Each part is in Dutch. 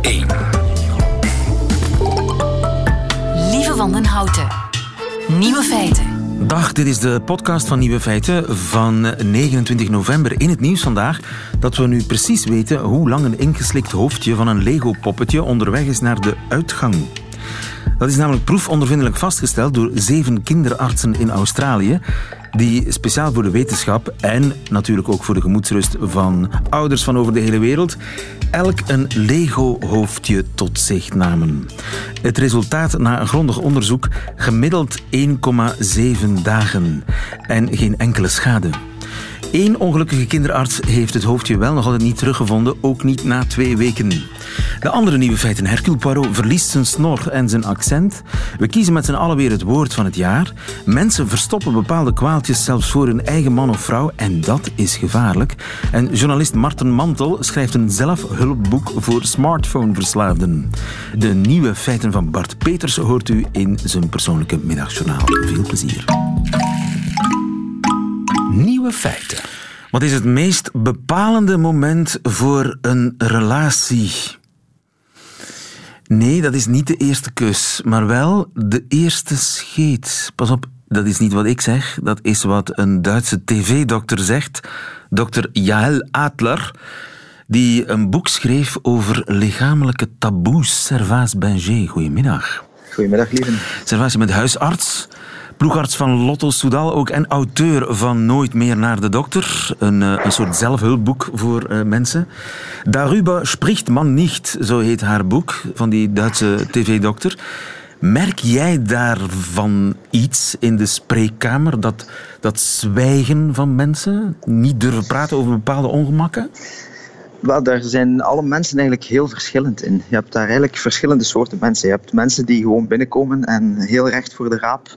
1. Lieve Wandenhouten. Nieuwe feiten. Dag, dit is de podcast van Nieuwe Feiten van 29 november. In het nieuws vandaag dat we nu precies weten hoe lang een ingeslikt hoofdje van een Lego-poppetje onderweg is naar de uitgang. Dat is namelijk proefondervindelijk vastgesteld door zeven kinderartsen in Australië die speciaal voor de wetenschap en natuurlijk ook voor de gemoedsrust van ouders van over de hele wereld elk een Lego-hoofdje tot zich namen. Het resultaat na een grondig onderzoek gemiddeld 1,7 dagen en geen enkele schade. Eén ongelukkige kinderarts heeft het hoofdje wel nog altijd niet teruggevonden, ook niet na twee weken. De andere nieuwe feiten. Hercule Poirot verliest zijn snor en zijn accent. We kiezen met z'n allen weer het woord van het jaar. Mensen verstoppen bepaalde kwaaltjes zelfs voor hun eigen man of vrouw en dat is gevaarlijk. En journalist Marten Mantel schrijft een zelfhulpboek voor smartphoneverslaafden. De nieuwe feiten van Bart Peters hoort u in zijn persoonlijke middagjournaal. Veel plezier. Nieuwe feiten. Wat is het meest bepalende moment voor een relatie? Nee, dat is niet de eerste kus, maar wel de eerste scheet. Pas op, dat is niet wat ik zeg, dat is wat een Duitse tv-dokter zegt. Dokter Jael Adler, die een boek schreef over lichamelijke taboes. Servaas Benger, goedemiddag. Goedemiddag, lieve. Servaas, je bent huisarts ploegarts van Lotto Soudal ook en auteur van Nooit meer naar de dokter. Een, uh, een soort zelfhulpboek voor uh, mensen. Darüber spricht man nicht, zo heet haar boek van die Duitse tv-dokter. Merk jij daarvan iets in de spreekkamer? Dat, dat zwijgen van mensen? Niet durven praten over bepaalde ongemakken? Wel, daar zijn alle mensen eigenlijk heel verschillend in. Je hebt daar eigenlijk verschillende soorten mensen. Je hebt mensen die gewoon binnenkomen en heel recht voor de raap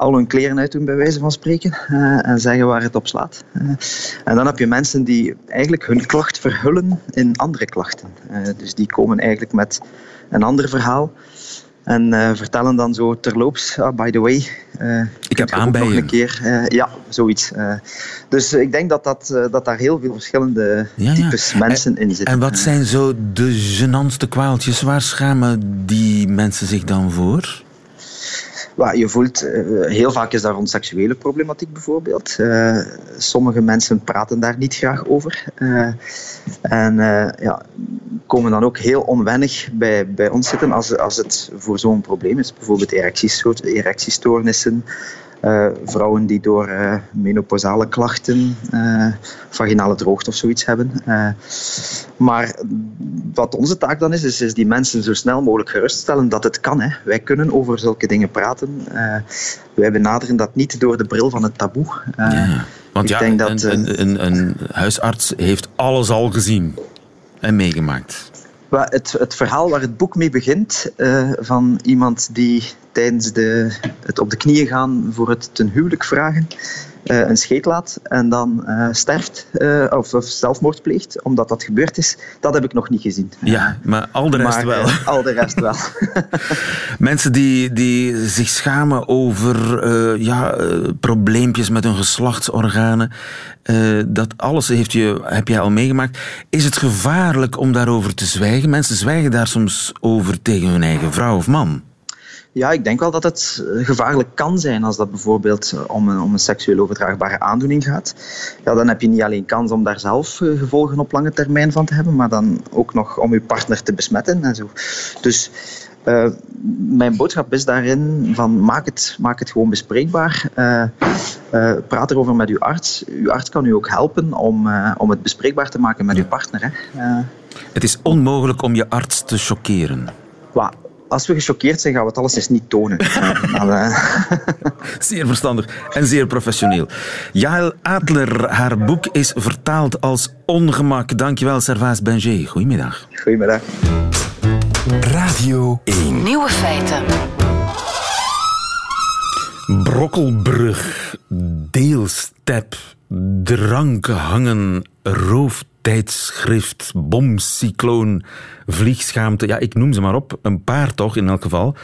al hun kleren uitdoen, bij wijze van spreken, uh, en zeggen waar het op slaat. Uh, en dan heb je mensen die eigenlijk hun klacht verhullen in andere klachten. Uh, dus die komen eigenlijk met een ander verhaal en vertellen dan zo terloops, ah, by the way, ik heb aan bij nog een keer. ja, zoiets. dus ik denk dat, dat, dat daar heel veel verschillende ja, types ja. mensen in zitten. En wat zijn zo de genantste kwaaltjes? Waar schamen die mensen zich dan voor? Je voelt, eh, heel vaak is daar rond seksuele problematiek bijvoorbeeld. Uh, sommige mensen praten daar niet graag over. Uh, en ja, komen dan ook heel onwennig bij, bij ons zitten als, als het voor zo'n probleem is. Bijvoorbeeld erectiestoornissen, uh, vrouwen die door uh, menopausale klachten, uh, vaginale droogte of zoiets hebben. maar wat onze taak dan is, is, is, die mensen zo snel mogelijk geruststellen dat het kan. Hè. Wij kunnen over zulke dingen praten. wij benaderen dat niet door de bril van het taboe. Ja, want ja, denk dat, een, een, een huisarts heeft alles al gezien en meegemaakt. Het, het, verhaal waar het boek mee begint, uh, van iemand die tijdens de, het op de knieën gaan voor het ten huwelijk vragen, een scheet laat en dan uh, sterft of, of, zelfmoord pleegt, omdat dat gebeurd is, dat heb ik nog niet gezien. Ja, maar al de rest maar, wel. al de rest wel. Mensen die, die zich schamen over ja, probleempjes met hun geslachtsorganen, dat alles heeft je, heb jij al meegemaakt. Is het gevaarlijk om daarover te zwijgen? Mensen zwijgen daar soms over tegen hun eigen vrouw of man. Ja, ik denk wel dat het gevaarlijk kan zijn als dat bijvoorbeeld om een, om een seksueel overdraagbare aandoening gaat. Ja, dan heb je niet alleen kans om daar zelf eh, gevolgen op lange termijn van te hebben, maar dan ook nog om je partner te besmetten en zo. Dus uh, mijn boodschap is daarin van maak het, maak het gewoon bespreekbaar. Uh, uh, praat erover met uw arts. Uw arts kan u ook helpen om, om het bespreekbaar te maken met uw partner. Hè. het is onmogelijk om je arts te chockeren als we gechoqueerd zijn, gaan we het alles eens niet tonen. zeer verstandig en zeer professioneel. Jael Adler, haar boek is vertaald als Ongemak. Dankjewel, Servaas Benger. Goedemiddag. Goedemiddag. Radio 1. Nieuwe feiten. Brokkelbrug, deelstep, dranken hangen, roof tijdschrift, bomcycloon, vliegschaamte. Ja, ik noem ze maar op. Een paar toch, in elk geval.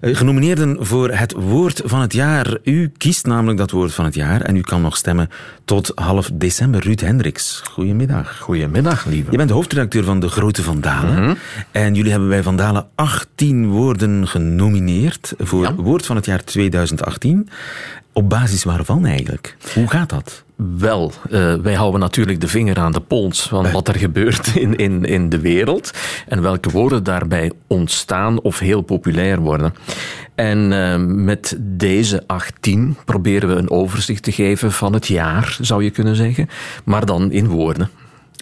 Eh, genomineerden voor het woord van het jaar. U kiest namelijk dat woord van het jaar en u kan nog stemmen tot half december. Ruud Hendricks, goedemiddag. Goedemiddag, lieve. Je bent de hoofdredacteur van De Grote Vandalen. Mhm. En jullie hebben bij Vandalen 18 woorden genomineerd voor Ja. woord van het jaar 2018. Op basis waarvan eigenlijk? Hoe gaat dat? Wel, eh, wij houden natuurlijk de vinger aan de pols van wat er gebeurt in, in, in de wereld en welke woorden daarbij ontstaan of heel populair worden. En eh, met deze 18 proberen we een overzicht te geven van het jaar, zou je kunnen zeggen, maar dan in woorden.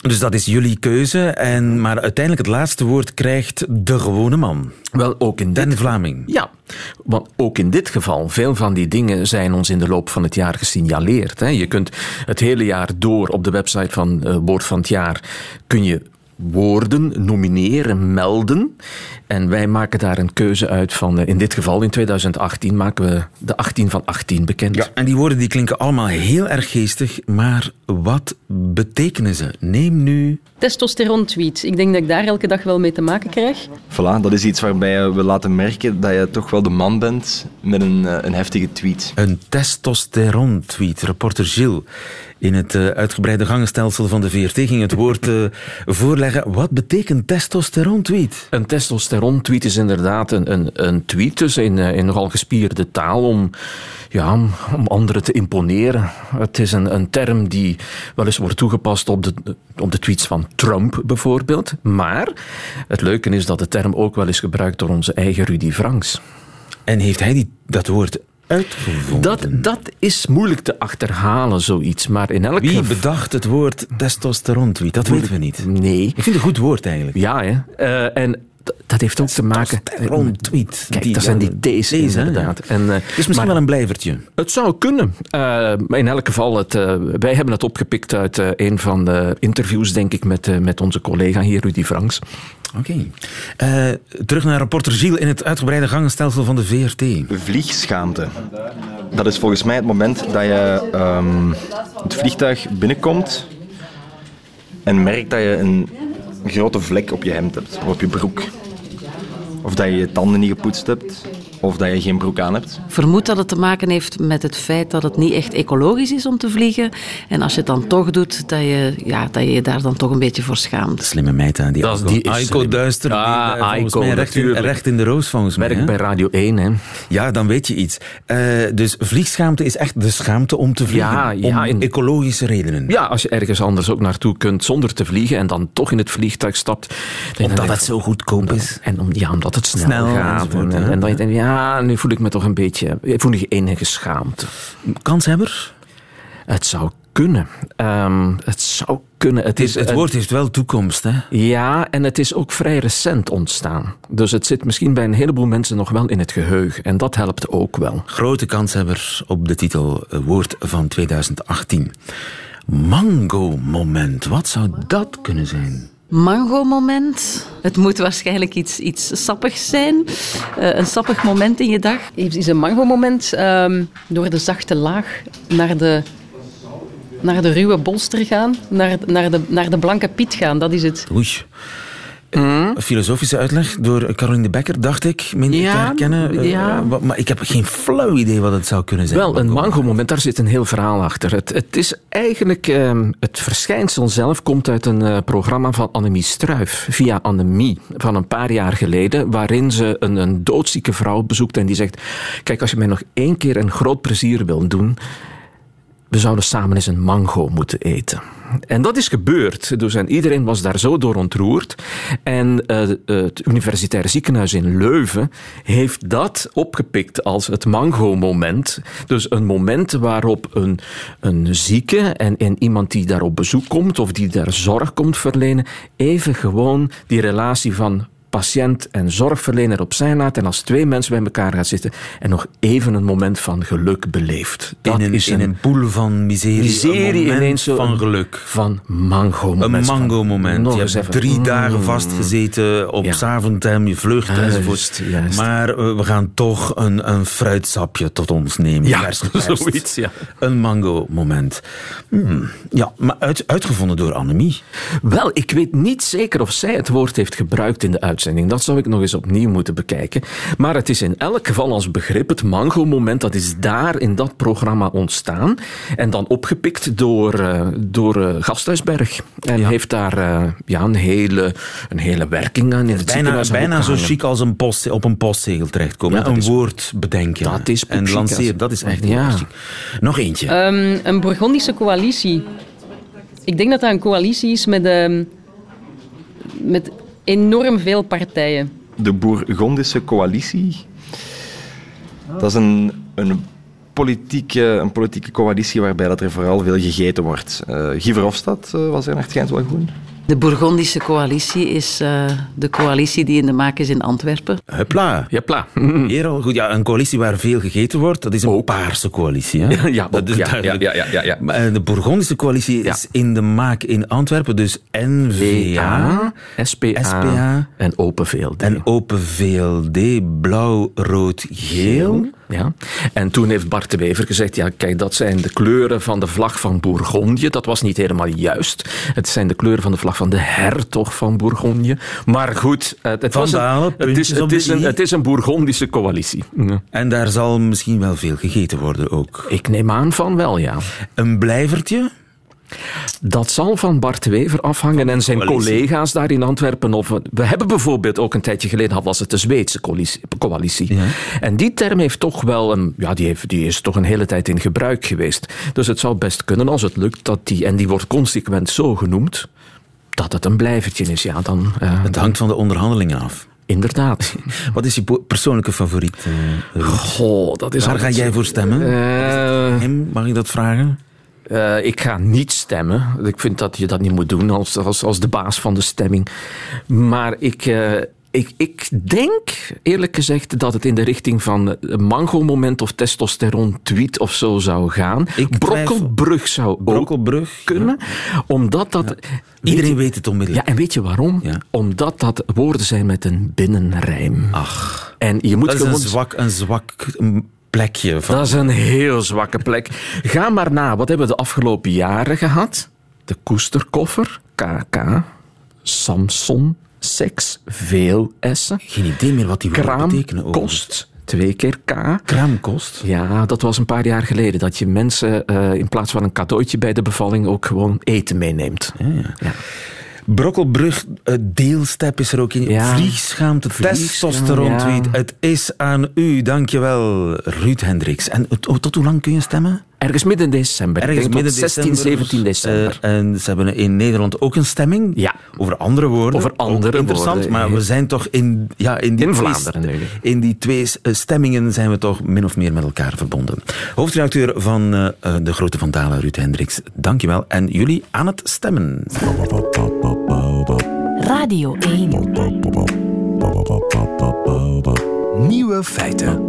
Dus dat is jullie keuze, en, maar uiteindelijk het laatste woord krijgt de gewone man. Wel, ook in dit Den Vlaming. Ja, want ook in dit geval, veel van die dingen zijn ons in de loop van het jaar gesignaleerd. Hè. Je kunt het hele jaar door op de website van eh, Woord van het Jaar kun je woorden nomineren, melden. En wij maken daar een keuze uit van, eh, in dit geval in 2018 maken we de 18 van 18 bekend. Ja, en die woorden die klinken allemaal heel erg geestig, maar wat betekenen ze? Neem nu... Testosteron-tweet. Ik denk dat ik daar elke dag wel mee te maken krijg. Voilà, dat is iets waarbij we laten merken dat je toch wel de man bent met een, eh, een heftige tweet. Een testosteron-tweet. Reporter Gilles in het eh, uitgebreide gangenstelsel van de VRT ging het woord eh, voorleggen. Wat betekent testosteron-tweet? Een testosteron-tweet is inderdaad een, een, een tweet dus in, eh, in nogal gespierde taal om, ja, om, om anderen te imponeren. Het is een, een term die wel eens wordt toegepast op de, op de tweets van Trump bijvoorbeeld. Maar het leuke is dat de term ook wel is gebruikt door onze eigen Rudy Franks. En heeft hij die, dat woord uitgevonden? Dat, dat is moeilijk te achterhalen, zoiets. Maar in elk Wie bedacht het woord testosteron-tweet? Dat weten we niet. Nee. Ik vind het een goed woord eigenlijk. Ja, hè. Eh, en dat heeft ook te maken... Testosteron-tweet. Kijk, Die- dat zijn die T's, inderdaad. En, eh, Het is misschien maar- wel een blijvertje. Het zou kunnen. Eh, maar in elk geval, het, eh, wij hebben het opgepikt uit eh, een van de interviews, denk ik, met, eh, met onze collega hier, Rudy Franks. Oké. Eh, terug naar reporter Gilles in het uitgebreide gangenstelsel van de VRT. Vliegschaamte. Dat is volgens mij het moment dat je ehm, het vliegtuig binnenkomt en merkt dat je een grote vlek op je hemd hebt, of op je broek. Of dat je je tanden niet gepoetst hebt, of dat je geen broek aan hebt. vermoed dat het te maken heeft met het feit dat het niet echt ecologisch is om te vliegen. En als je het dan toch doet, dat je ja, dat je, je daar dan toch een beetje voor schaamt. Slimme meid aan die Dat is- die is Aiko. Duister. Ja, die, volgens mij recht in, natuurlijk. recht in de roos, volgens mij. Werk bij Radio 1, hè. Ja, dan weet je iets. Eh, dus vliegschaamte is echt de schaamte om te vliegen. Ja, ja, om in- ecologische redenen. Ja, als je ergens anders ook naartoe kunt zonder te vliegen en dan toch in het vliegtuig stapt. dan Omdat het zo goedkoop is. En om, ja, omdat het snel, Snel gaat. En, hè. en dan je denkt, ja, nu voel ik me toch een beetje... Ik voel me enige schaamte. Kanshebber? Het zou kunnen. Ehm, het zou kunnen. Het, is, het woord heeft wel toekomst, hè? Ja, en het is ook vrij recent ontstaan. Dus het zit misschien bij een heleboel mensen nog wel in het geheugen. En dat helpt ook wel. Grote kanshebber op de titel eh, Woord van 2018. Mango-moment. Wat zou dat kunnen zijn? Mango-moment. Het moet waarschijnlijk iets, iets sappigs zijn. Eh, een sappig moment in je dag. Is een mango-moment ehm, door de zachte laag naar de, naar de ruwe bolster gaan, naar, naar, de, naar de blanke piet gaan. Dat is het. Oei. Een filosofische uitleg door Caroline de Becker, dacht ik, ik Ja, te herkennen. Eh, ja. wat- maar ik heb geen flauw idee wat het zou kunnen zijn. Wel, een mango-moment, daar zit een heel verhaal achter. Het, het is eigenlijk, ehm, het verschijnsel zelf komt uit een eh, programma van Annemie Struif, via Annemie, van een paar jaar geleden, waarin ze een, een doodzieke vrouw bezoekt en die zegt, kijk, als je mij nog één keer een groot plezier wil doen, we zouden samen eens een mango moeten eten. En dat is gebeurd. Dus en iedereen was daar zo door ontroerd. En eh, het Universitair Ziekenhuis in Leuven heeft dat opgepikt als het mango-moment. Dus een moment waarop een, een zieke en, en iemand die daar op bezoek komt of die daar zorg komt verlenen, even gewoon die relatie van patiënt en zorgverlener opzij laat en als twee mensen bij elkaar gaat zitten en nog even een moment van geluk beleeft. Dat in een, is in een poel van miserie, miserie een moment ineens zo van een- geluk. van mango-moment. Een mango-moment. Nog Je eens hebt even. drie Mm. dagen vastgezeten op Ja. Zaventem, je vlucht Juist, enzovoort. juist. Maar eh, we gaan toch een, een fruitsapje tot ons nemen. Ja, zoiets, ja. Een mango-moment. Hmm. Ja, maar uit, uitgevonden door Annemie. Wel, ik weet niet zeker of zij het woord heeft gebruikt in de uitzending. Uitzending. Dat zou ik nog eens opnieuw moeten bekijken. Maar het is in elk geval als begrip het mango-moment. Dat is daar in dat programma ontstaan. En dan opgepikt door, uh, door uh, Gasthuisberg. En Ja. heeft daar uh, ja, een, hele, een hele werking aan. In het Bijna, bijna zo chic als een post, op een postzegel terechtkomen. Ja, een is- woord bedenken. dat is En lanceren, dat is echt heel Ja. chic. Nog eentje. Ehm, een Bourgondische coalitie. Ik denk dat dat een coalitie is met, ehm, met enorm veel partijen. De Bourgondische coalitie. Dat is een, een, politieke, een politieke coalitie waarbij dat er vooral veel gegeten wordt. Eh Guy eh, was er naar het schijnt wel goed. De Bourgondische coalitie is eh, de coalitie die in de maak is in Antwerpen. Hupla. Jepla. Hier al goed. Ja, een coalitie waar veel gegeten wordt, dat is een paarse coalitie. Hè? Ja, dat is Ja, duidelijk. ja, ja, ja, ja. Maar eh, de Bourgondische coalitie Ja. is in de maak in Antwerpen, dus NVA VA, SPA, SPA en Open VLD. en Open VLD, blauw, rood, geel. Ja. En toen heeft Bart de Wever gezegd, ja, kijk, dat zijn de kleuren van de vlag van Bourgondië. Dat was niet helemaal juist. Het zijn de kleuren van de vlag van de hertog van Bourgondië. Maar goed, het, het, was een- het, is, het, een, het is een Bourgondische coalitie. Ja. En daar zal misschien wel veel gegeten worden ook. Ik neem aan van wel, ja. Een blijvertje? Dat zal van Bart Wever afhangen en zijn coalitie. collega's daar in Antwerpen. Of, we hebben bijvoorbeeld ook een tijdje geleden had was het de Zweedse coalitie. coalitie. Ja. En die term heeft toch wel een, ja, die, heeft, die is toch een hele tijd in gebruik geweest. Dus het zou best kunnen als het lukt dat die, en die wordt consequent zo genoemd, dat het een blijvertje is. Ja, dan. eh, Het hangt van de onderhandelingen af. Inderdaad. Wat is je persoonlijke favoriet? Ruud? Goh, dat is Waar ga jij voor stemmen? Eh, Hem, mag ik dat vragen? Eh, ik ga niet stemmen. Ik vind dat je dat niet moet doen als, als, als de baas van de stemming. Maar ik, eh, ik, ik denk, eerlijk gezegd, dat het in de richting van mango-moment of testosteron-tweet of zo zou gaan. Ik Brokkelbrug zou ook Brokkelbrug. kunnen. Omdat dat... Iedereen weet het onmiddellijk. Ja, en weet je waarom? Ja. Omdat dat woorden zijn met een binnenrijm. Ach, En je moet dat is gewoon... een zwak, een zwak plekje. Van, Dat is een heel zwakke plek. Ga maar na. Wat hebben we de afgelopen jaren gehad? De koesterkoffer, KK, Samson, seks, veel S'en, Geen idee meer wat die woorden betekenen. overigens. kost, twee keer K. Kraamkost? Ja, dat was een paar jaar geleden. Dat je mensen eh, in plaats van een cadeautje bij de bevalling ook gewoon eten meeneemt. Ja. Brokkelbrug, eh, deelstep is er ook in. Ja. Vliegschaamte, Vliegschaamte, testosteron ja. tweet. Het is aan u, dankjewel, Ruud Hendricks. En oh, tot hoe lang kun je stemmen? Ergens midden december. Ik Ergens midden 16, december. 17 december. Eh, en ze hebben in Nederland ook een stemming. Ja. Over andere woorden. Over andere Ook Interessant, woorden, maar we zijn toch in, ja, in die In twee, Vlaanderen nu. In die twee eh, stemmingen zijn we toch min of meer met elkaar verbonden. Hoofdredacteur van De Grote Van Dalen, Ruud Hendricks. Dankjewel. En jullie aan het stemmen. Radio 1. Nieuwe feiten.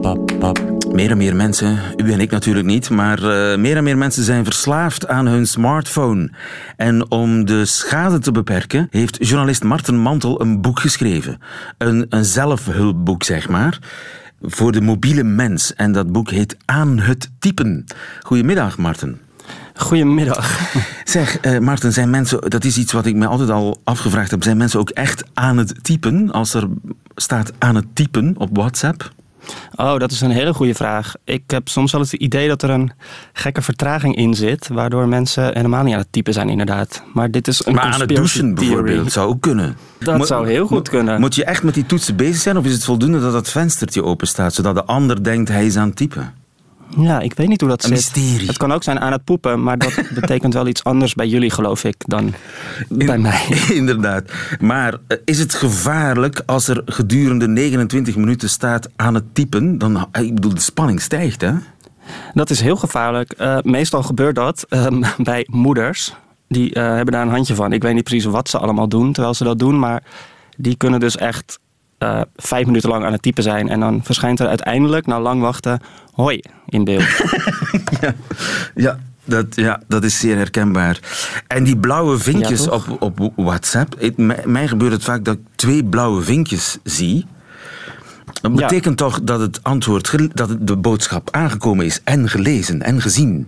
Meer en meer mensen, u en ik natuurlijk niet, maar eh, meer en meer mensen zijn verslaafd aan hun smartphone. En om de schade te beperken, heeft journalist Marten Mantel een boek geschreven. Een, een zelfhulpboek, zeg maar. Voor de mobiele mens. En dat boek heet Aan het typen. Goedemiddag, Marten. Goedemiddag. Zeg, eh Maarten, zijn mensen, dat is iets wat ik me altijd al afgevraagd heb. Zijn mensen ook echt aan het typen als er staat aan het typen op WhatsApp? Oh, dat is een hele goede vraag. Ik heb soms wel eens het idee dat er een gekke vertraging in zit, waardoor mensen helemaal niet aan het typen zijn, inderdaad. Maar dit is een maar aan het douchen bijvoorbeeld zou ook kunnen. Dat zou heel goed kunnen. Moet je echt met die toetsen bezig zijn of is het voldoende dat dat venstertje open staat, zodat de ander denkt hij is aan het typen? Ja, ik weet niet hoe dat Een zit. mysterie. Het kan ook zijn aan het poepen, maar dat betekent wel iets anders bij jullie, geloof ik, dan bij mij. Inderdaad. Maar eh, is het gevaarlijk als er gedurende 29 minuten staat aan het typen? Dan, eh, ik bedoel, de spanning stijgt, hè? Dat is heel gevaarlijk. Eh, meestal gebeurt dat ehm, bij moeders. Die hebben daar een handje van. Ik weet niet precies wat ze allemaal doen terwijl ze dat doen, maar die kunnen dus echt eh, vijf minuten lang aan het typen zijn. En dan verschijnt er uiteindelijk, na lang wachten, hoi in beeld. Ja, dat, ja, dat is zeer herkenbaar. En die blauwe vinkjes Ja, op, op WhatsApp. Het, mij, mij gebeurt het vaak dat ik twee blauwe vinkjes zie. Dat Ja. betekent toch dat het antwoord, dat de boodschap aangekomen is en gelezen en gezien.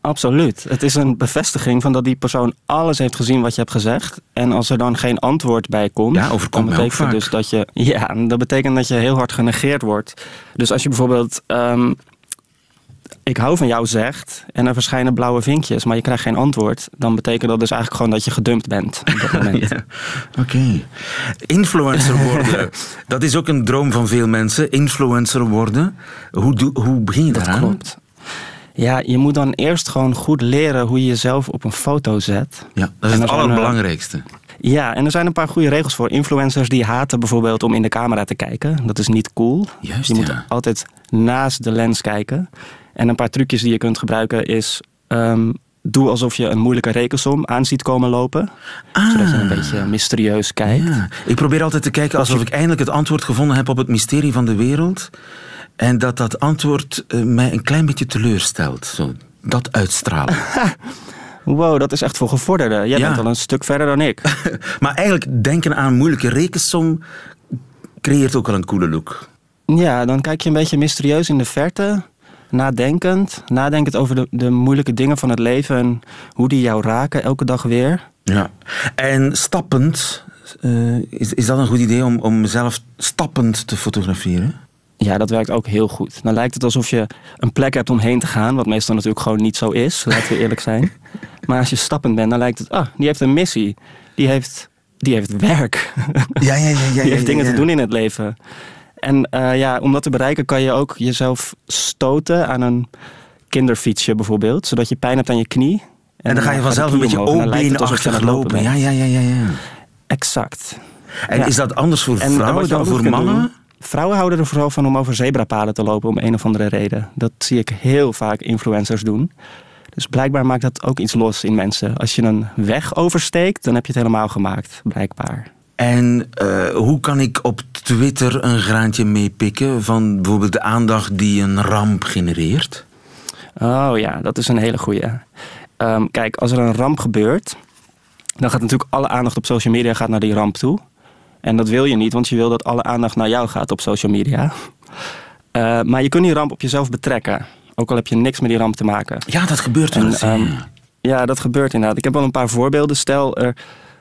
Absoluut. Het is een bevestiging van dat die persoon alles heeft gezien wat je hebt gezegd. En als er dan geen antwoord bij komt, Ja, overkomt dan betekent vaak. dus dat je. Ja, dat betekent dat je heel hard genegeerd wordt. Dus als je bijvoorbeeld. ehm, ik hou van jou zegt en er verschijnen blauwe vinkjes, maar je krijgt geen antwoord, dan betekent dat dus eigenlijk gewoon dat je gedumpt bent op dat moment. Ja, Oké. Influencer worden. dat is ook een droom van veel mensen. Influencer worden. Hoe, doe, hoe begin je Dat daaraan? klopt. Ja, je moet dan eerst gewoon goed leren hoe je jezelf op een foto zet. Ja, dat is het er allerbelangrijkste. Ja, en er zijn een paar goede regels voor. Influencers die haten bijvoorbeeld om in de camera te kijken. Dat is niet cool. Juist, je moet ja. altijd naast de lens kijken. En een paar trucjes die je kunt gebruiken is... ehm, doe alsof je een moeilijke rekensom aan ziet komen lopen. Zodat je een beetje mysterieus kijkt. Ah. Ja. Ik probeer altijd te kijken alsof ik eindelijk het antwoord gevonden heb op het mysterie van de wereld. En dat dat antwoord eh, mij een klein beetje teleurstelt. Zo, dat uitstralen. Wow, dat is echt voor gevorderden. Jij Ja. bent al een stuk verder dan ik. maar eigenlijk denken aan een moeilijke rekensom creëert ook al een coole look. Ja, dan kijk je een beetje mysterieus in de verte. Nadenkend. Nadenkend over de, de moeilijke dingen van het leven. En hoe die jou raken elke dag weer. Ja. En stappend, eh, is, is dat een goed idee om, om mezelf stappend te fotograferen? Ja, dat werkt ook heel goed. Dan lijkt het alsof je een plek hebt om heen te gaan. Wat meestal natuurlijk gewoon niet zo is. Laten we eerlijk zijn. Maar als je stappend bent, dan lijkt het... Ah, die heeft een missie. Die heeft, die heeft werk. Ja, ja, ja. ja, die heeft dingen te doen in het leven. En eh, ja, om dat te bereiken kan je ook jezelf stoten aan een kinderfietsje bijvoorbeeld. Zodat je pijn hebt aan je knie. En dan ga je vanzelf een beetje O-benenachtig lopen. Ja, ja, ja, ja, ja. Exact. En Ja. is dat anders voor En, en vrouwen dan voor mannen? doen, vrouwen houden er vooral van om over zebrapaden te lopen om een of andere reden. Dat zie ik heel vaak influencers doen. Dus blijkbaar maakt dat ook iets los in mensen. Als je een weg oversteekt, dan heb je het helemaal gemaakt, blijkbaar. En eh, hoe kan ik op Twitter een graantje meepikken van bijvoorbeeld de aandacht die een ramp genereert? Oh ja, dat is een hele goeie. Ehm, kijk, als er een ramp gebeurt, dan gaat natuurlijk alle aandacht op social media gaat naar die ramp toe. En dat wil je niet, want je wil dat alle aandacht naar jou gaat op social media. Eh, maar je kunt die ramp op jezelf betrekken. Ook al heb je niks met die ramp te maken. Ja, dat gebeurt En, ehm, ja, dat gebeurt inderdaad. Ik heb wel een paar voorbeelden. Stel, er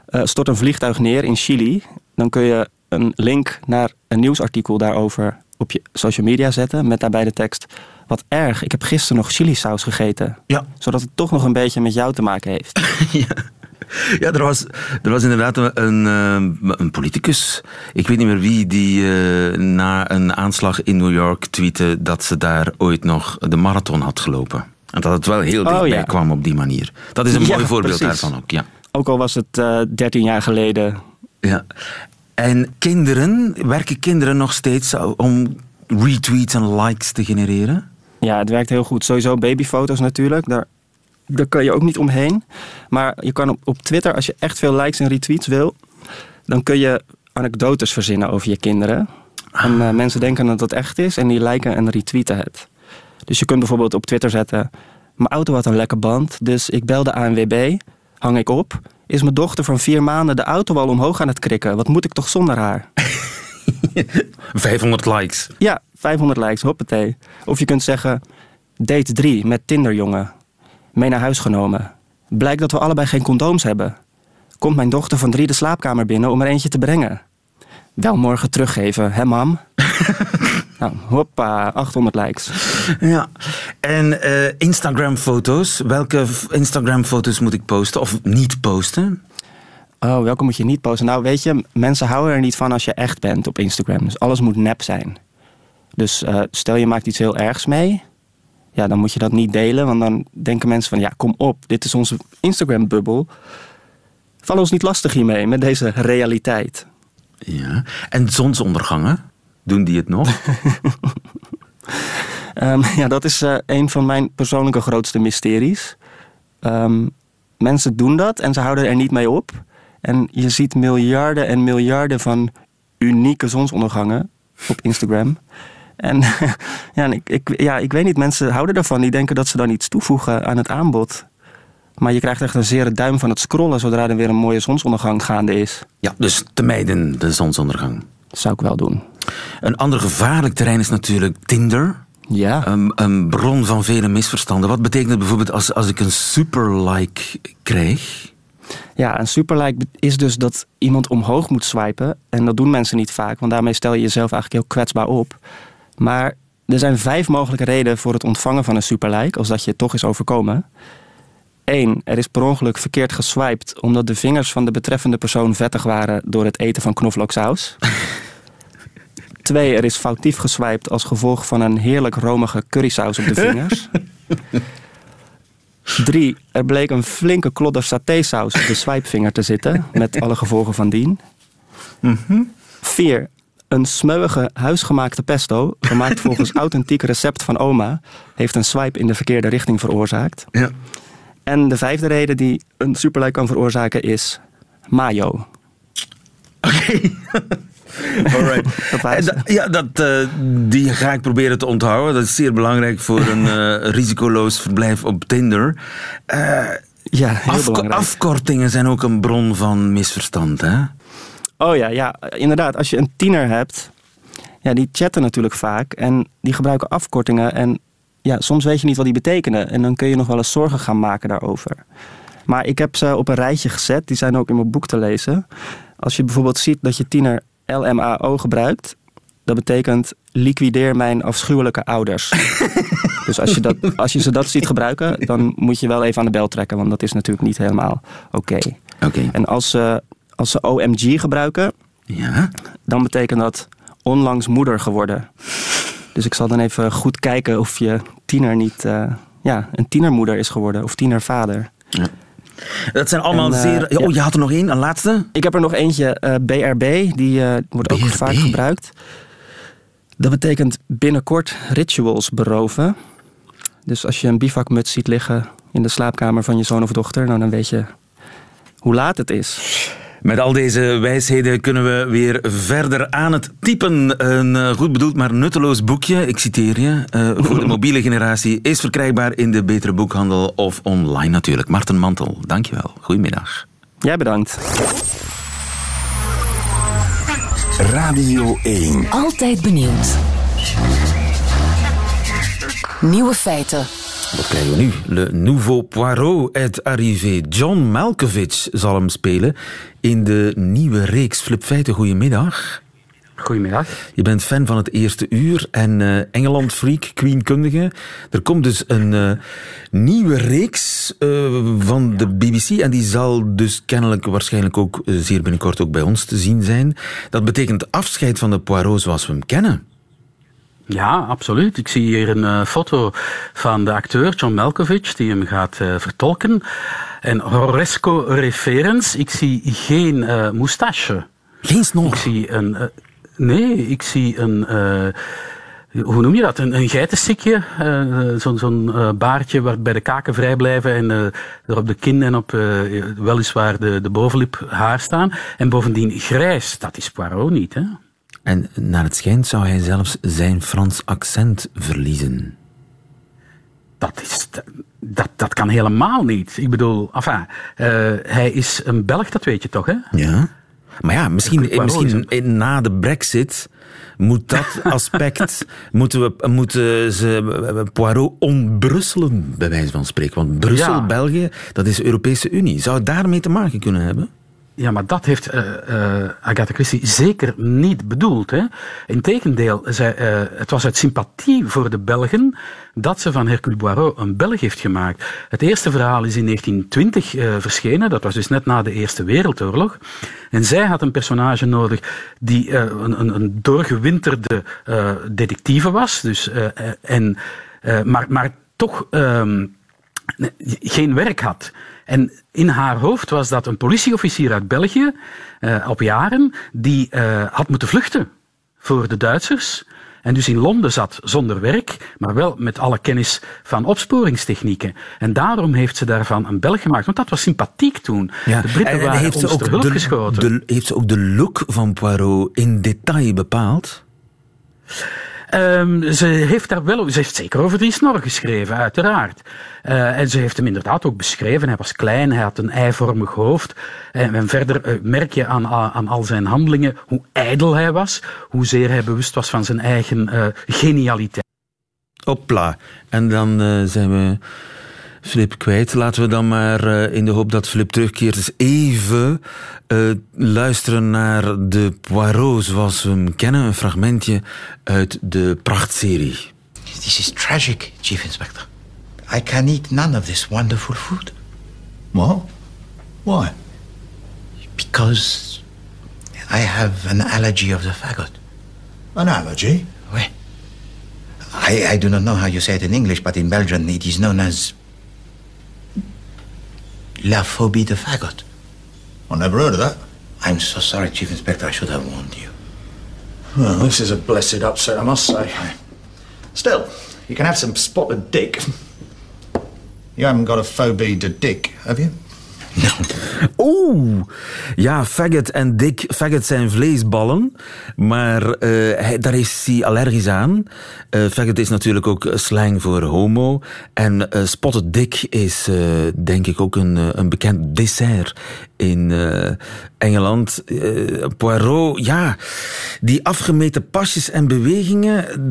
eh, stort een vliegtuig neer in Chili. Dan kun je een link naar een nieuwsartikel daarover op je social media zetten. Met daarbij de tekst. Wat erg, ik heb gisteren nog chili-saus gegeten. Ja. Zodat het toch nog een beetje met jou te maken heeft. Ja, er was, er was inderdaad een, een, eh, politicus, ik weet niet meer wie, die eh, na een aanslag in New York tweette dat ze daar ooit nog de marathon had gelopen. En dat het wel heel Oh, dichtbij ja. kwam op die manier. Dat is een Ja, mooi voorbeeld precies. daarvan ook, ja. Ook al was het eh 13 jaar geleden. ja. En kinderen, werken kinderen nog steeds om retweets en likes te genereren? Ja, het werkt heel goed. Sowieso babyfoto's natuurlijk. Daar, daar kan je ook niet omheen. Maar je kan op, op Twitter, als je echt veel likes en retweets wil, dan kun je anekdotes verzinnen over je kinderen. En eh, mensen denken dat het echt is en die liken en retweeten het. Dus je kunt bijvoorbeeld op Twitter zetten: Mijn auto had een lekke band, dus ik bel de ANWB. Hang ik op. Is mijn dochter van vier maanden de auto al omhoog aan het krikken? Wat moet ik toch zonder haar? 500 likes. Ja, 500 likes, hoppatee. Of je kunt zeggen, date 3 met Tinderjongen. Mee naar huis genomen. Blijkt dat we allebei geen condooms hebben. Komt mijn dochter van drie de slaapkamer binnen om er eentje te brengen. Wel morgen teruggeven, hè mam? nou, hoppa, 800 likes. Ja. En eh, Instagram-foto's. Welke Instagram-foto's moet ik posten of niet posten? Oh, welke moet je niet posten? Nou, weet je, mensen houden er niet van als je echt bent op Instagram. Dus alles moet nep zijn. Dus eh, stel je maakt iets heel ergs mee. Ja, dan moet je dat niet delen. Want dan denken mensen van, ja, kom op. Dit is onze Instagram-bubbel. Val ons niet lastig hiermee, met deze realiteit. Ja. En zonsondergangen? Doen die het nog? Ehm, ja, dat is eh, een van mijn persoonlijke grootste mysteries. Ehm, mensen doen dat en ze houden er niet mee op. En je ziet miljarden en miljarden van unieke zonsondergangen op Instagram. En ja, ik, ik, ja, ik weet niet, mensen houden ervan. Die denken dat ze dan iets toevoegen aan het aanbod. Maar je krijgt echt een zere duim van het scrollen zodra er weer een mooie zonsondergang gaande is. ja, dus te mijden de zonsondergang. Dat zou ik wel doen. Een ander gevaarlijk terrein is natuurlijk Tinder. Ja. Een, een bron van vele misverstanden. Wat betekent het bijvoorbeeld als, als ik een super-like krijg? Ja, een superlike is dus dat iemand omhoog moet swipen. En dat doen mensen niet vaak, want daarmee stel je jezelf eigenlijk heel kwetsbaar op. Maar er zijn vijf mogelijke redenen voor het ontvangen van een superlike, als dat je het toch is overkomen. Eén, er is per ongeluk verkeerd geswiped omdat de vingers van de betreffende persoon vettig waren door het eten van knoflooksaus. Twee, er is foutief geswiped als gevolg van een heerlijk romige currysaus op de vingers. Drie, er bleek een flinke klodder satésaus op de swipevinger te zitten, met alle gevolgen van dien. Vier, een smeuïge huisgemaakte pesto, gemaakt volgens authentiek recept van oma, heeft een swipe in de verkeerde richting veroorzaakt. Ja. En de vijfde reden die een superlike kan veroorzaken is mayo. Alright. Dat En ze. da- ja, dat, eh, die ga ik proberen te onthouden. Dat is zeer belangrijk voor een eh, risicoloos verblijf op Tinder. Eh, Ja, heel afko- belangrijk. afkortingen zijn ook een bron van misverstand, hè? Oh ja, ja, inderdaad. Als je een tiener hebt, ja, die chatten natuurlijk vaak en die gebruiken afkortingen. En ja, soms weet je niet wat die betekenen. En dan kun je nog wel eens zorgen gaan maken daarover. Maar ik heb ze op een rijtje gezet. Die zijn ook in mijn boek te lezen. Als je bijvoorbeeld ziet dat je tiener LMAO gebruikt, dat betekent liquideer mijn afschuwelijke ouders. dus als je, dat, als je ze dat ziet gebruiken, dan moet je wel even aan de bel trekken, want dat is natuurlijk niet helemaal oké. Oké. En als ze, als ze OMG gebruiken, Ja. dan betekent dat onlangs moeder geworden. Dus ik zal dan even goed kijken of je tiener niet eh, ja, een tienermoeder is geworden of tienervader. Dat zijn allemaal En, eh, zeer... ja. Oh, je had er nog één, een laatste? Ik heb er nog eentje, BRB, die eh, wordt ook vaak gebruikt. Dat betekent binnenkort rituals beroven. Dus als je een bivakmuts ziet liggen in de slaapkamer van je zoon of dochter, nou, dan weet je hoe laat het is. Met al deze wijsheden kunnen we weer verder aan het typen. Een eh, goed bedoeld, maar nutteloos boekje, ik citeer je, eh, voor de mobiele generatie, is verkrijgbaar in de betere boekhandel of online natuurlijk. Marten Mantel, dankjewel. Goedemiddag. Jij bedankt. Radio 1. Altijd benieuwd. Nieuwe feiten. Wat krijgen we nu? Le Nouveau Poirot est arrivé. John Malkovich zal hem spelen in de nieuwe reeks Flip Feiten. Goedemiddag. Goedemiddag. Je bent fan van het eerste uur en eh Engeland-freak, Queen-kundige. Er komt dus een eh, nieuwe reeks eh, van de BBC en die zal dus kennelijk waarschijnlijk ook zeer binnenkort ook bij ons te zien zijn. Dat betekent afscheid van de Poirot zoals we hem kennen. Ja, absoluut. Ik zie hier een eh, foto van de acteur John Malkovich die hem gaat eh, vertolken. En Horresco referens. Ik zie geen eh moustache. Geen Ik snor. zie een... nee, ik zie een... hoe noem je dat? Een, een geitenstikje. Zo'n zo'n eh, baardje waarbij de kaken vrij blijven en eh, er op de kin en op weliswaar de, de bovenlip haar staan. En bovendien grijs. Dat is Poirot niet, hè? En naar het schijnt zou hij zelfs zijn Frans accent verliezen. Dat, is, dat, dat kan helemaal niet. Ik bedoel, enfin, eh, hij is een Belg, dat weet je toch, hè? Ja. Maar ja, misschien, misschien na de brexit moet dat aspect, moeten, we, moeten ze eh, Poirot ontbrusselen, bij wijze van spreken. Want Brussel, Ja. België, dat is de Europese Unie. Zou het daarmee te maken kunnen hebben? Ja, maar dat heeft eh, eh, Agatha Christie zeker niet bedoeld. Hè? Integendeel, eh, het was uit sympathie voor de Belgen dat ze van Hercule Poirot een Belg heeft gemaakt. Het eerste verhaal is in 1920 eh, verschenen, dat was dus net na de Eerste Wereldoorlog. En zij had een personage nodig die een, een, een doorgewinterde detectieve was, dus, en, maar, maar toch ehm, geen werk had. En in haar hoofd was dat een politieofficier uit België, eh, op jaren, die eh, had moeten vluchten voor de Duitsers. En dus in Londen zat zonder werk, maar wel met alle kennis van opsporingstechnieken. En daarom heeft ze daarvan een Belg gemaakt, want dat was sympathiek toen. de Britten En- en waren heeft ze ons ter ook hulp de, geschoten. de- heeft ze ook de look van Poirot in detail bepaald? Ehm, ze heeft daar wel, ze heeft zeker over Dries Snor geschreven, uiteraard. Eh, en ze heeft hem inderdaad ook beschreven. Hij was klein, hij had een eivormig hoofd. En, en verder eh, merk je aan, aan al zijn handelingen hoe ijdel hij was, hoezeer hij bewust was van zijn eigen eh, genialiteit. Hopla. En dan zijn we Flip kwijt. Laten we dan maar eh, in de hoop dat Flip terugkeert eens even eh, luisteren naar de Poirot zoals we hem kennen. Een fragmentje uit de prachtserie. This is tragic, Chief Inspector. I can eat none of this wonderful food. What? Why? Because I have an allergy of the fagot. An allergy? Oui. I, I do not know how you say it in English, but in Belgian it is known as la phobie de fagot. I never heard of that. I'm so sorry, Chief Inspector. I should have warned you. Well, this is a blessed upset, I must say. Still, you can have some spotted dick. You haven't got a phobie to dick, have you? Oeh, ja, faggot en dik. Faggot zijn vleesballen, maar eh, daar is hij allergisch aan. Uh, faggot is natuurlijk ook slang voor homo. En spotted dick is denk ik ook een, een bekend dessert in Engeland. Poirot, ja, die afgemeten pasjes en bewegingen,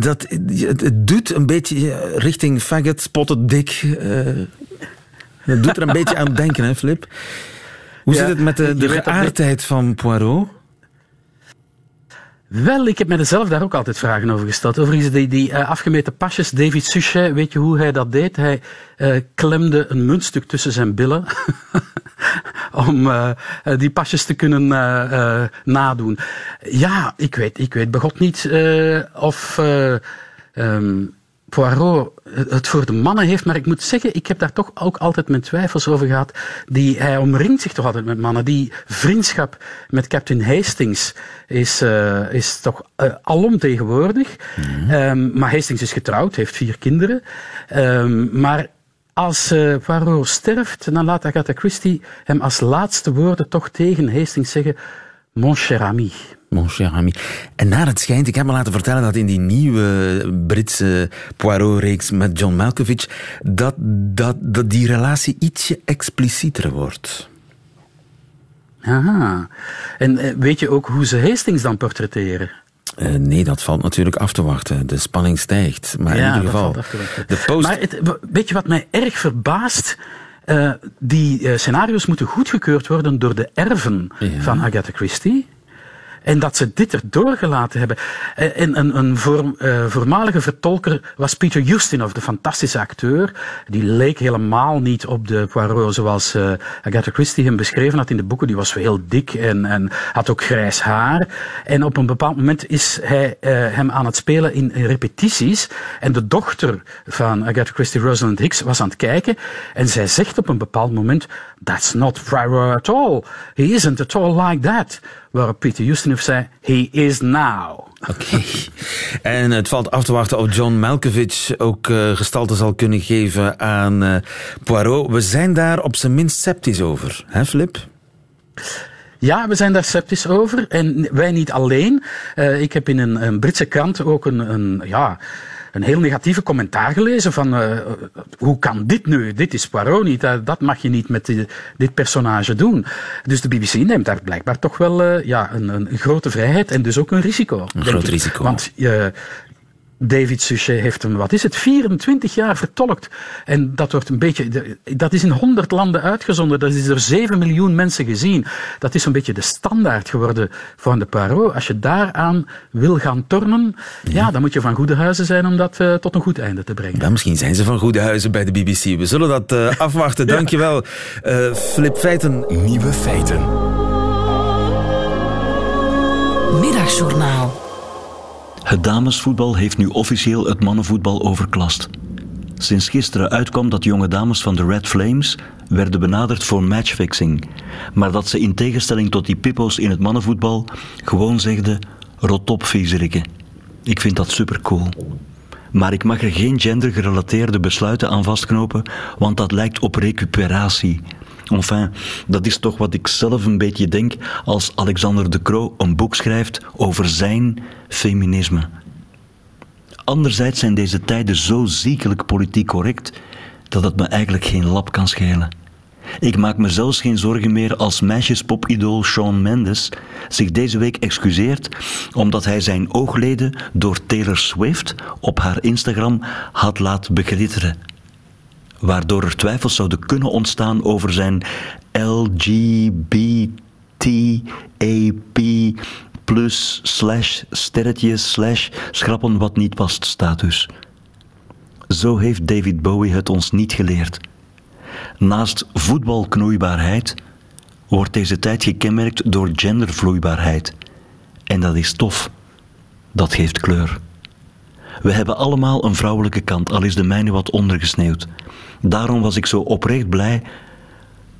dat, het, doet een beetje richting faggot, spotted dick... Dat doet er een beetje aan denken, hè, Flip? Hoe zit het met de, de geaardheid van Poirot? Wel, ik heb mezelf daar ook altijd vragen over gesteld. Overigens, die, die uh, afgemeten pasjes, David Suchet, weet je hoe hij dat deed? Hij uh, klemde een muntstuk tussen zijn billen om uh, die pasjes te kunnen nadoen. Ja, ik weet, ik weet begot niet of... Um, Poirot het voor de mannen heeft, maar ik moet zeggen, ik heb daar toch ook altijd mijn twijfels over gehad. Die, hij omringt zich toch altijd met mannen. Die vriendschap met Captain Hastings is, uh, is toch uh, alomtegenwoordig. Mm um, maar Hastings is getrouwd, heeft vier kinderen. Um, maar als uh, Poirot sterft, dan laat Agatha Christie hem als laatste woorden toch tegen Hastings zeggen: Mon cher ami. Mon cher ami. En naar het schijnt, ik heb me laten vertellen dat in die nieuwe Britse Poirot-reeks met John Malkovich, dat, dat, dat die relatie ietsje explicieter wordt. Aha. En eh, weet je ook hoe ze Hastings dan portretteren? Uh, nee, dat valt natuurlijk af te wachten. De spanning stijgt. Maar ja, in ieder geval. De post... Maar het, weet je wat mij erg verbaast? Uh, die uh, scenario's moeten goedgekeurd worden door de erven ja. van Agatha Christie. En dat ze dit er doorgelaten hebben. Eh, en een, een voor, uh, voormalige vertolker was Peter Ustinov, de fantastische acteur. Die leek helemaal niet op de Poirot zoals uh, Agatha Christie hem beschreven had in de boeken. Die was heel dik en, en had ook grijs haar. En op een bepaald moment is hij uh, hem aan het spelen in, in, repetities. En de dochter van Agatha Christie, Rosalind Hicks, was aan het kijken. En zij zegt op een bepaald moment, that's not Poirot at all. He isn't at all like that waarop Peter Ustinov zei, he is now. Oké. En het valt af te wachten of John Malkovich ook uh, gestalte zal kunnen geven aan uh, Poirot. We zijn daar op zijn minst sceptisch over, hè Flip? Ja, we zijn daar sceptisch over. En wij niet alleen. Uh, ik heb in een, een Britse krant ook een, een ja, een heel negatieve commentaar gelezen van uh, hoe kan dit nu? Dit is Poirot niet, uh, dat mag je niet met die, dit personage doen. Dus de BBC neemt daar blijkbaar toch wel uh, ja, een, een, grote vrijheid en dus ook een risico. Een groot risico. Want David Suchet heeft hem, wat is het, 24 jaar vertolkt. En dat wordt een beetje, dat is in 100 landen uitgezonden. Dat is door 7 miljoen mensen gezien. Dat is een beetje de standaard geworden van de Poirot. Als je daaraan wil gaan tornen, ja. ja dan moet je van goede huizen zijn om dat uh, tot een goed einde te brengen. Misschien zijn ze van goede huizen bij de BBC. We zullen dat uh, afwachten. ja. Dankjewel, uh, Flip Feiten. Nieuwe feiten. Middagjournaal. Het damesvoetbal heeft nu officieel het mannenvoetbal overklast. Sinds gisteren uitkwam dat jonge dames van de Red Flames werden benaderd voor matchfixing, maar dat ze in tegenstelling tot die pippo's in het mannenvoetbal gewoon zegden rot op viezerikken. Ik vind dat supercool. Maar ik mag er geen gendergerelateerde besluiten aan vastknopen, want dat lijkt op recuperatie. Enfin, dat is toch wat ik zelf een beetje denk als Alexander de Croo een boek schrijft over zijn feminisme. Anderzijds zijn deze tijden zo ziekelijk politiek correct dat het me eigenlijk geen lap kan schelen. Ik maak me zelfs geen zorgen meer als meisjespopidool Shawn Mendes zich deze week excuseert omdat hij zijn oogleden door Taylor Swift op haar Instagram had laten beglitteren. Waardoor er twijfels zouden kunnen ontstaan over zijn LGBTAP plus slash sterretje slash schrappen wat niet past status. Zo heeft David Bowie het ons niet geleerd. Naast voetbalknoeibaarheid wordt deze tijd gekenmerkt door gendervloeibaarheid. En dat is tof. Dat geeft kleur. We hebben allemaal een vrouwelijke kant, al is de mijne wat ondergesneeuwd. Daarom was ik zo oprecht blij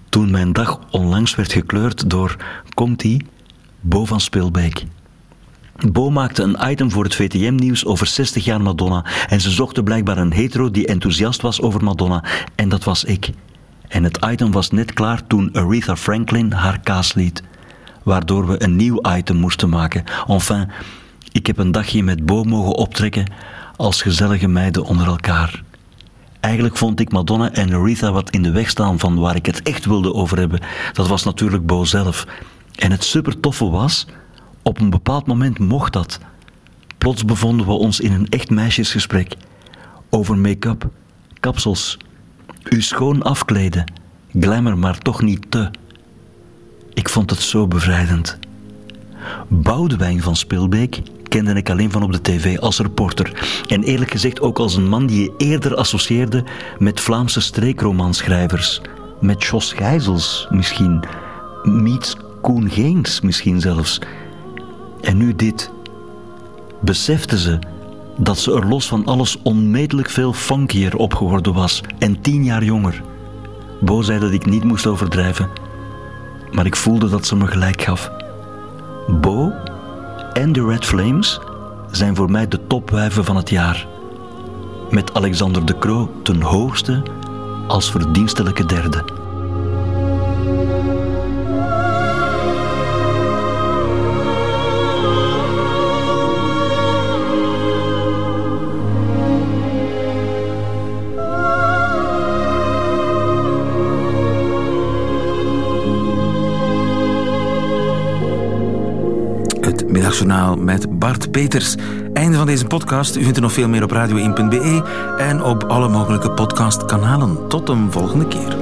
toen mijn dag onlangs werd gekleurd door Conti, Bo van Speelbeek. Bo maakte een item voor het VTM-nieuws over 60 jaar Madonna en ze zochten blijkbaar een hetero die enthousiast was over Madonna en dat was ik. En het item was net klaar toen Aretha Franklin haar kaas liet, waardoor we een nieuw item moesten maken. Enfin, ik heb een dagje met Bo mogen optrekken als gezellige meiden onder elkaar. Eigenlijk vond ik Madonna en Aretha wat in de weg staan van waar ik het echt wilde over hebben. Dat was natuurlijk Bo zelf. En het super toffe was, op een bepaald moment mocht dat. Plots bevonden we ons in een echt meisjesgesprek. Over make-up, kapsels, u schoon afkleden, glamour maar toch niet te. Ik vond het zo bevrijdend. Boudewijn van Spilbeek kende ik alleen van op de tv als reporter. En eerlijk gezegd ook als een man die je eerder associeerde met Vlaamse streekromanschrijvers. Met Jos Gijzels misschien. Meets Koen Geens misschien zelfs. En nu dit. Besefte ze dat ze er los van alles onmetelijk veel funkier op geworden was en tien jaar jonger. Bo zei dat ik niet moest overdrijven, maar ik voelde dat ze me gelijk gaf. Bo en de Red Flames zijn voor mij de topwijven van het jaar. Met Alexander de Croo ten hoogste als verdienstelijke derde. Met Bart Peters. Einde van deze podcast. U vindt er nog veel meer op radio1.be en op alle mogelijke podcastkanalen. Tot een volgende keer.